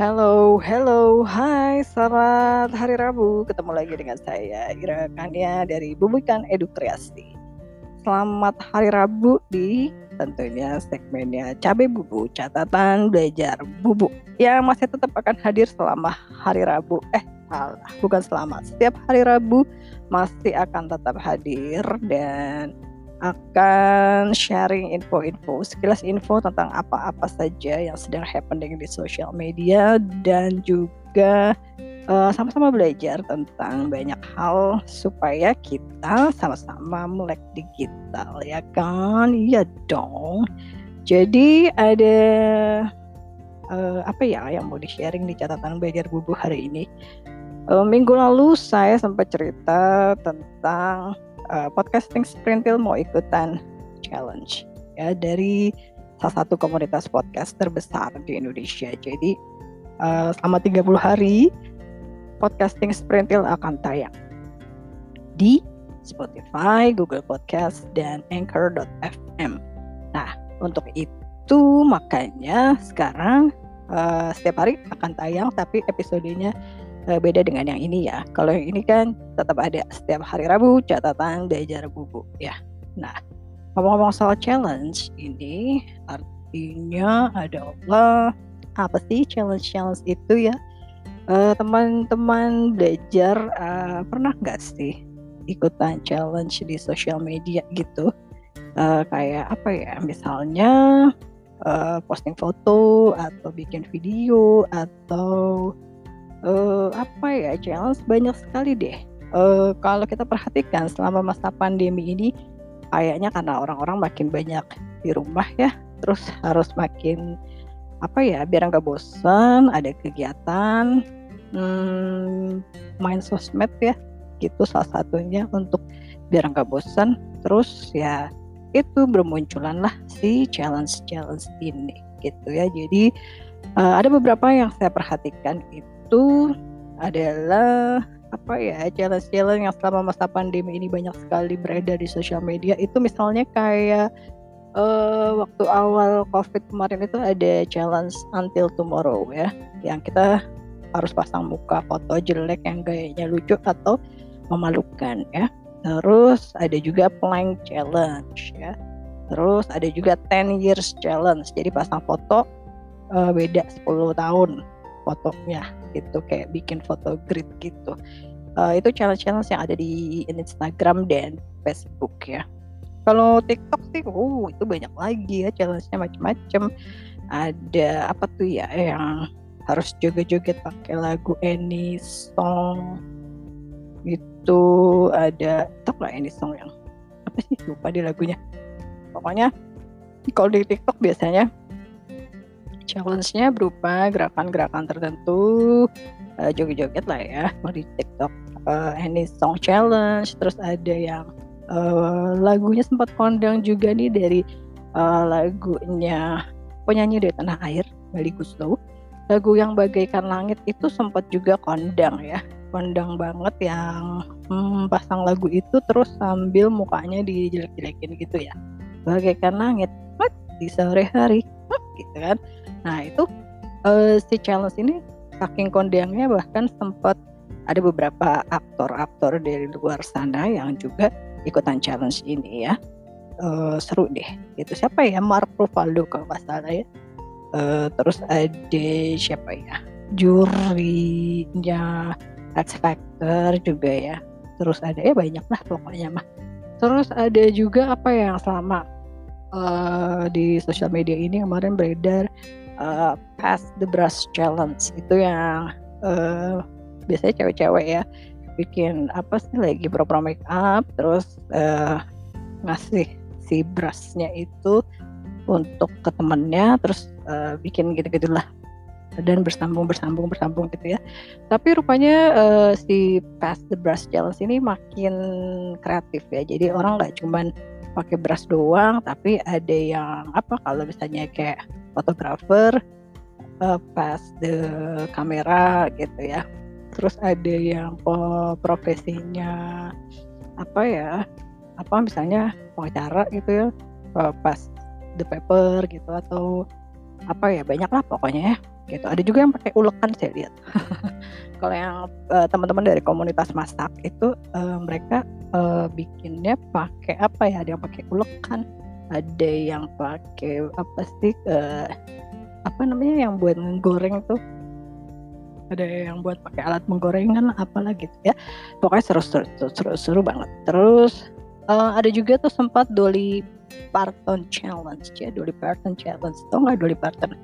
Halo, halo, hai, selamat hari Rabu. Ketemu lagi dengan saya, Ira Kania dari Bubukan Edu Kreasi. Selamat hari Rabu di tentunya segmennya Cabe Bubu, catatan belajar bubu. Yang masih tetap akan hadir selama hari Rabu. Eh, salah, bukan selama. Setiap hari Rabu masih akan tetap hadir dan akan sharing info-info, sekilas info tentang apa-apa saja yang sedang happening di sosial media dan juga sama sama-sama belajar tentang banyak hal supaya kita sama-sama melek digital ya kan? Iya dong. Jadi ada uh, apa ya yang mau di-sharing di catatan belajar bubu hari ini? Uh, minggu lalu saya sempat cerita tentang uh, podcasting Sprintil mau ikutan challenge ya dari salah satu komunitas podcast terbesar di Indonesia. Jadi uh, selama 30 hari podcasting Sprintil akan tayang di Spotify, Google Podcast, dan Anchor.fm. Nah, untuk itu makanya sekarang uh, setiap hari akan tayang, tapi episodenya uh, beda dengan yang ini ya. Kalau yang ini kan tetap ada setiap hari Rabu catatan belajar buku ya. Nah, ngomong-ngomong soal challenge ini artinya adalah apa sih challenge-challenge itu ya? eh, teman-teman belajar uh, pernah nggak sih ikutan challenge di sosial media gitu? Uh, kayak apa ya? Misalnya uh, posting foto atau bikin video atau uh, ya challenge banyak sekali deh. Uh, kalau kita perhatikan selama masa pandemi ini, kayaknya karena orang-orang makin banyak di rumah ya, terus harus makin apa ya biar nggak bosan ada kegiatan hmm, main sosmed ya gitu salah satunya untuk biar nggak bosan terus ya itu bermunculan lah si challenge challenge ini gitu ya jadi uh, ada beberapa yang saya perhatikan itu adalah apa ya challenge-challenge yang selama masa pandemi ini banyak sekali beredar di sosial media. Itu misalnya kayak uh, waktu awal covid kemarin itu ada challenge until tomorrow ya yang kita harus pasang muka foto jelek yang gayanya lucu atau memalukan ya. Terus ada juga plank challenge ya. Terus ada juga 10 years challenge jadi pasang foto uh, beda 10 tahun fotonya gitu kayak bikin foto grid gitu. Uh, itu challenge-challenge yang ada di Instagram dan Facebook ya. Kalau TikTok sih oh itu banyak lagi ya challenge-nya macam-macam ada apa tuh ya yang harus joget-joget pakai lagu Any Song itu ada tak lah Any Song yang apa sih? Lupa di lagunya. Pokoknya kalau di TikTok biasanya challenge-nya berupa gerakan-gerakan tertentu uh, joget-joget lah ya mau di TikTok. Uh, any song challenge terus ada yang uh, lagunya sempat kondang juga nih dari uh, lagunya penyanyi dari tanah air Meli Guslow lagu yang bagaikan langit itu sempat juga kondang ya kondang banget yang hmm, pasang lagu itu terus sambil mukanya dijelek-jelekin gitu ya. Bagaikan langit di sore hari gitu kan Nah itu uh, si challenge ini saking kondangnya bahkan sempat ada beberapa aktor-aktor dari luar sana yang juga ikutan challenge ini ya. Uh, seru deh. Itu siapa ya? Mark Ruffalo kalau nggak salah ya. Uh, terus ada siapa ya? Jurinya X Factor juga ya. Terus ada ya banyak lah pokoknya mah. Terus ada juga apa yang selama uh, di sosial media ini kemarin beredar uh, Pass the Brush Challenge. Itu yang uh, biasanya cewek-cewek ya bikin apa sih lagi pura-pura make up terus uh, ngasih si brushnya itu untuk ke temennya terus uh, bikin gitu lah. Dan bersambung bersambung bersambung gitu ya. Tapi rupanya uh, si Pass the Brush Challenge ini makin kreatif ya. Jadi orang nggak cuman pakai brush doang tapi ada yang apa kalau misalnya kayak fotografer uh, pas the kamera gitu ya. Terus ada yang profesinya apa ya apa misalnya pengacara gitu ya uh, pas the paper gitu atau apa ya banyak lah pokoknya ya. Gitu. Ada juga yang pakai ulekan saya lihat kalau yang uh, teman-teman dari komunitas masak itu uh, mereka uh, bikinnya pakai apa ya? Ada yang pakai ulekan ada yang pakai apa sih? Uh, apa namanya yang buat goreng tuh? Ada yang buat pakai alat menggoreng kan apalah gitu ya. Pokoknya seru seru seru seru, seru banget. Terus uh, ada juga tuh sempat Dolly Parton Challenge ya Dolly Parton Challenge. Tau nggak Dolly Parton?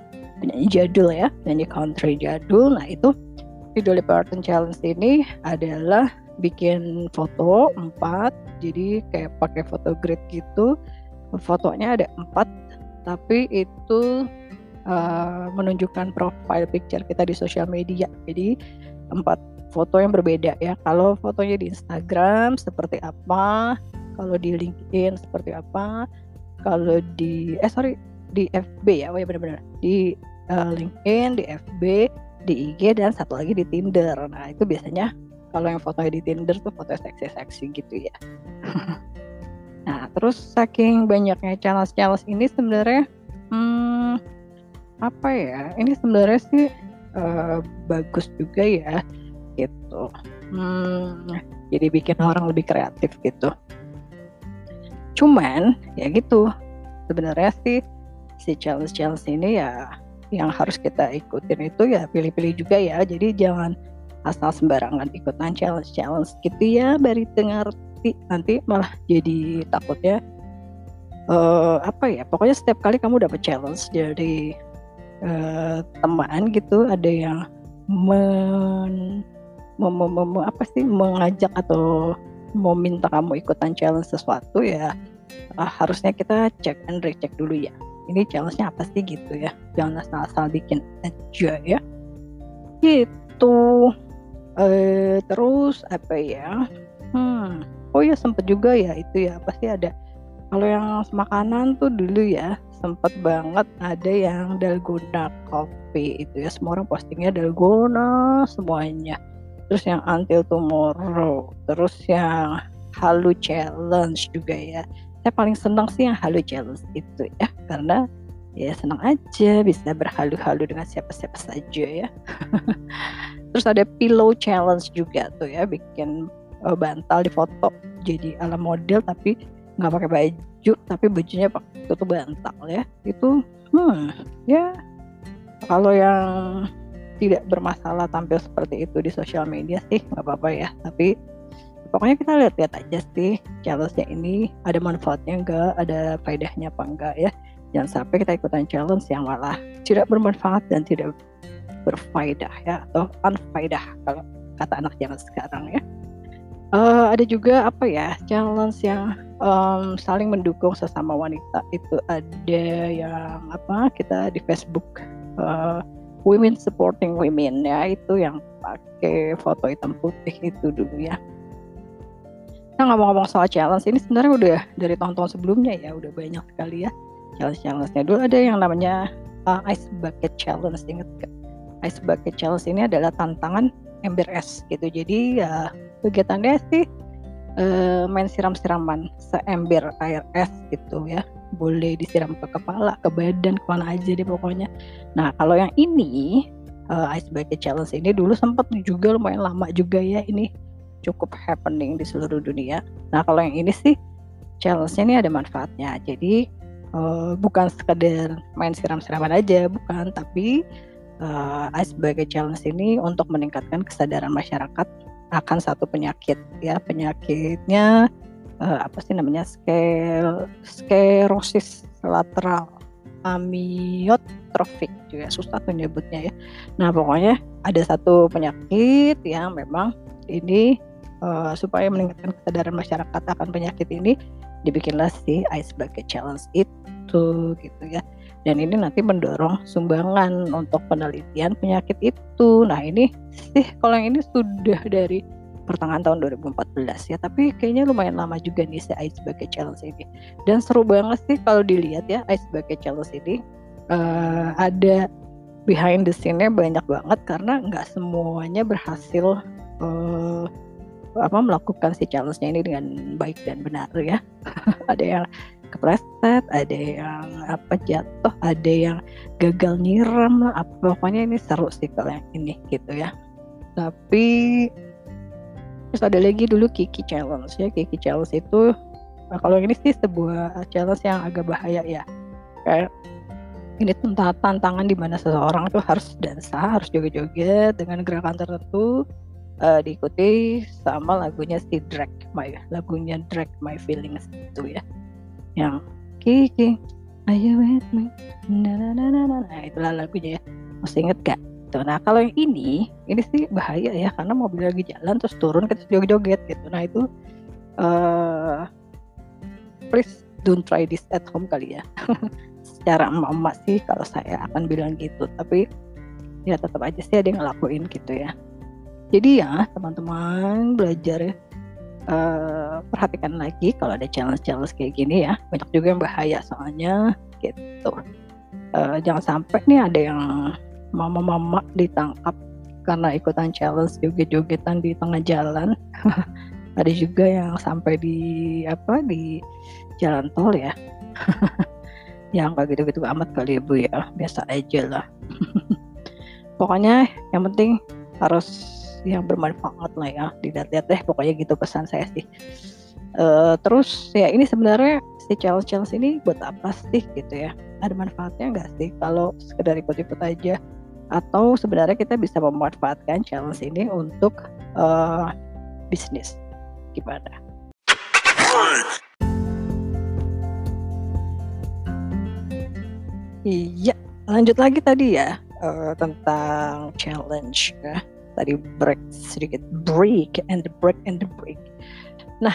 Penyanyi jadul ya penyanyi country jadul. Nah itu di Dolly Parton Challenge ini adalah bikin foto empat jadi kayak pakai foto grid gitu. Fotonya ada empat tapi itu uh, menunjukkan profile picture kita di sosial media. Jadi empat foto yang berbeda ya. Kalau fotonya di Instagram seperti apa? Kalau di LinkedIn seperti apa? Kalau di eh sorry di FB ya. Oh ya benar-benar. Di uh, LinkedIn di FB di IG dan satu lagi di Tinder. Nah itu biasanya kalau yang fotonya di Tinder tuh foto seksi-seksi gitu ya. Nah terus saking banyaknya challenge-challenge ini sebenarnya hmm, apa ya ini sebenarnya sih uh, bagus juga ya gitu. Hmm, jadi bikin orang lebih kreatif gitu. Cuman ya gitu. Sebenarnya sih si challenge challenge ini ya yang harus kita ikutin itu ya pilih-pilih juga ya. Jadi jangan asal sembarangan ikutan challenge challenge gitu ya bari ngerti nanti malah jadi takutnya uh, apa ya pokoknya setiap kali kamu dapat challenge dari uh, teman gitu ada yang men, mem, mem, mem, apa sih mengajak atau mau minta kamu ikutan challenge sesuatu ya uh, harusnya kita cek and recheck dulu ya ini challenge-nya apa sih gitu ya? Jangan asal-asal bikin aja ya. Gitu. Uh, terus apa ya? Hmm. Oh ya sempet juga ya itu ya. Pasti ada? Kalau yang makanan tuh dulu ya sempet banget ada yang dalgona coffee itu ya. Semua orang postingnya dalgona semuanya. Terus yang until tomorrow. Terus yang halu challenge juga ya. Saya paling senang sih yang halu challenge itu ya karena ya senang aja bisa berhalu-halu dengan siapa-siapa saja ya. Terus ada pillow challenge juga tuh ya bikin uh, bantal di foto. Jadi ala model tapi nggak pakai baju tapi bajunya pakai tutup bantal ya. Itu hmm ya kalau yang tidak bermasalah tampil seperti itu di sosial media sih nggak apa-apa ya. Tapi pokoknya kita lihat-lihat aja sih challenge-nya ini ada manfaatnya enggak ada faedahnya apa enggak ya jangan sampai kita ikutan challenge yang malah tidak bermanfaat dan tidak berfaedah ya atau unfaedah kalau kata anak zaman sekarang ya. Uh, ada juga apa ya challenge yang um, saling mendukung sesama wanita. Itu ada yang apa kita di Facebook uh, women supporting women ya itu yang pakai foto hitam putih itu dulu ya. Nah ngomong-ngomong soal challenge ini sebenarnya udah dari tahun-tahun sebelumnya ya udah banyak sekali ya challenge-challenge-nya. Dulu ada yang namanya uh, Ice Bucket Challenge inget gak? Ice Bucket Challenge ini adalah tantangan ember es gitu. Jadi ya kegiatannya sih uh, main siram-siraman seember air es gitu ya boleh disiram ke kepala, ke badan, ke mana aja deh pokoknya. Nah kalau yang ini uh, Ice Bucket Challenge ini dulu sempat juga lumayan lama juga ya ini cukup happening di seluruh dunia. Nah kalau yang ini sih challenge-nya ini ada manfaatnya. Jadi uh, bukan sekedar main siram-siraman aja, bukan, tapi uh, Bucket Challenge ini untuk meningkatkan kesadaran masyarakat akan satu penyakit ya penyakitnya uh, apa sih namanya skel sklerosis lateral amiotrofik juga susah tuh nyebutnya ya. Nah pokoknya ada satu penyakit yang memang ini uh, supaya meningkatkan kesadaran masyarakat akan penyakit ini dibikinlah si Ice Bucket Challenge itu gitu ya. Dan ini nanti mendorong sumbangan untuk penelitian penyakit itu. Nah ini sih kalau yang ini sudah dari pertengahan tahun 2014 ya tapi kayaknya lumayan lama juga nih si Ice Bucket Challenge ini dan seru banget sih kalau dilihat ya Ice Bucket Challenge ini uh, ada behind the scene-nya banyak banget karena nggak semuanya berhasil uh, apa melakukan si challenge-nya ini dengan baik dan benar ya. Ada yang kepleset ada yang apa jatuh ada yang gagal nyiram lah apa pokoknya ini seru sih kalau yang ini gitu ya. Tapi terus ada lagi dulu Kiki Challenge ya. Kiki Challenge itu nah kalau ini sih sebuah challenge yang agak bahaya ya. Kayak ini tentang tantangan di mana seseorang tuh harus dansa harus joget-joget dengan gerakan tertentu uh, diikuti sama lagunya si Drake My lagunya Drake My Feelings itu ya. Yang Kiki Ayo with me? Na na na na na. Nah itulah lagunya ya. Masih inget gak tuh nah kalau yang ini ini sih bahaya ya karena mobil lagi jalan terus turun kita joget-joget gitu. Nah itu uh, please don't try this at home kali ya. Secara emak-emak sih kalau saya akan bilang gitu tapi ya tetap aja sih ada yang ngelakuin gitu ya jadi ya teman-teman belajar uh, perhatikan lagi kalau ada challenge-challenge kayak gini ya. Banyak juga yang bahaya soalnya gitu. Uh, jangan sampai nih ada yang mama-mama ditangkap karena ikutan challenge joget-jogetan di tengah jalan. Ada juga yang sampai di apa di jalan tol ya. Yang nggak gitu-gitu amat kali ya bu ya. Biasa aja lah. Pokoknya yang penting harus yang bermanfaat lah ya dilihat-lihat deh pokoknya gitu pesan saya sih. Uh, terus ya ini sebenarnya si challenge challenge ini buat apa sih gitu ya? Ada manfaatnya nggak sih kalau sekedar ikut-ikut aja? Atau sebenarnya kita bisa memanfaatkan challenge ini untuk uh, bisnis? Gimana? Iya, lanjut lagi tadi ya uh, tentang challenge ya tadi break sedikit break and the break and the break. Nah,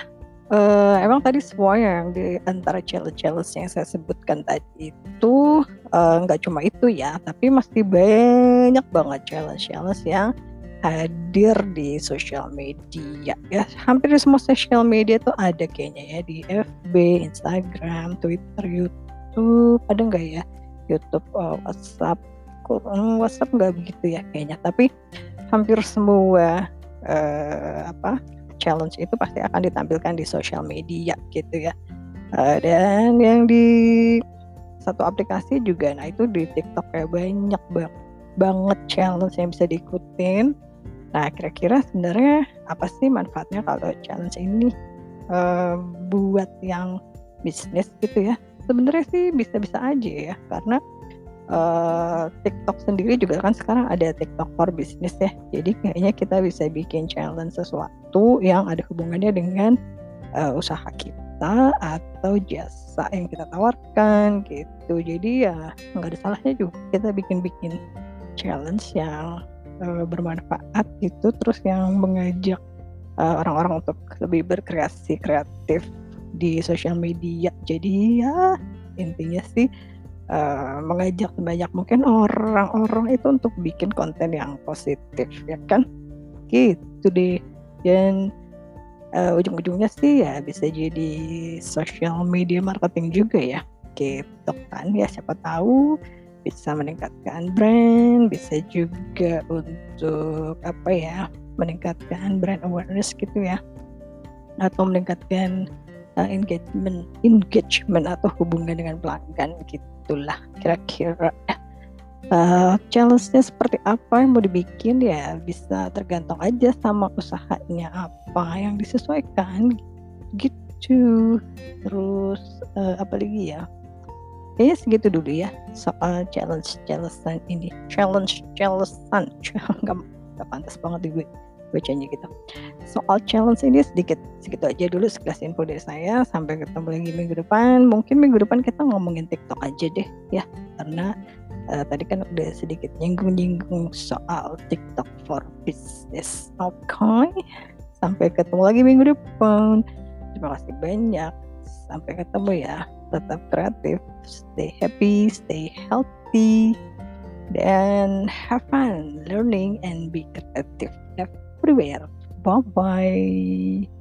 uh, emang tadi semua yang di antara challenge-challenge yang saya sebutkan tadi itu eh, nggak uh, cuma itu ya, tapi masih banyak banget challenge-challenge yang hadir di sosial media ya hampir di semua sosial media tuh ada kayaknya ya di FB, Instagram, Twitter, YouTube ada nggak ya YouTube, oh, WhatsApp, WhatsApp nggak begitu ya kayaknya tapi hampir semua uh, apa challenge itu pasti akan ditampilkan di sosial media gitu ya. Uh, dan yang di satu aplikasi juga nah itu di TikTok kayak banyak banget banget challenge yang bisa diikutin. Nah kira-kira sebenarnya apa sih manfaatnya kalau challenge ini uh, buat yang bisnis gitu ya? Sebenarnya sih bisa-bisa aja ya karena uh, TikTok sendiri juga kan sekarang ada TikTok for business ya. Jadi kayaknya kita bisa bikin challenge sesuatu yang ada hubungannya dengan uh, usaha kita atau jasa yang kita tawarkan gitu. Jadi ya nggak ada salahnya juga kita bikin-bikin challenge yang uh, bermanfaat gitu, terus yang mengajak orang-orang uh, untuk lebih berkreasi kreatif di sosial media. Jadi ya intinya sih uh, mengajak banyak mungkin orang-orang itu untuk bikin konten yang positif ya kan? Gitu deh. Dan uh, ujung-ujungnya sih ya bisa jadi social media marketing juga ya. Gitu kan ya siapa tahu bisa meningkatkan brand bisa juga untuk apa ya meningkatkan brand awareness gitu ya. Atau meningkatkan uh, engagement engagement atau hubungan dengan pelanggan gitu itulah kira-kira. Uh, challenge-nya seperti apa yang mau dibikin? Ya bisa tergantung aja sama usahanya apa yang disesuaikan. Gitu. Terus uh, apa lagi ya? Kayaknya segitu dulu ya soal challenge challengean ini. Challenge challengean nggak pantas banget di gue bacanya gitu. Soal challenge ini sedikit segitu aja dulu sekelas info dari saya. Sampai ketemu lagi minggu depan. Mungkin minggu depan kita ngomongin TikTok aja deh ya, karena uh, tadi kan udah sedikit nyinggung-nyinggung soal TikTok for business. Oke, okay. sampai ketemu lagi minggu depan. Terima kasih banyak. Sampai ketemu ya. Tetap kreatif, stay happy, stay healthy, dan have fun learning and be creative everywhere. Bye bye.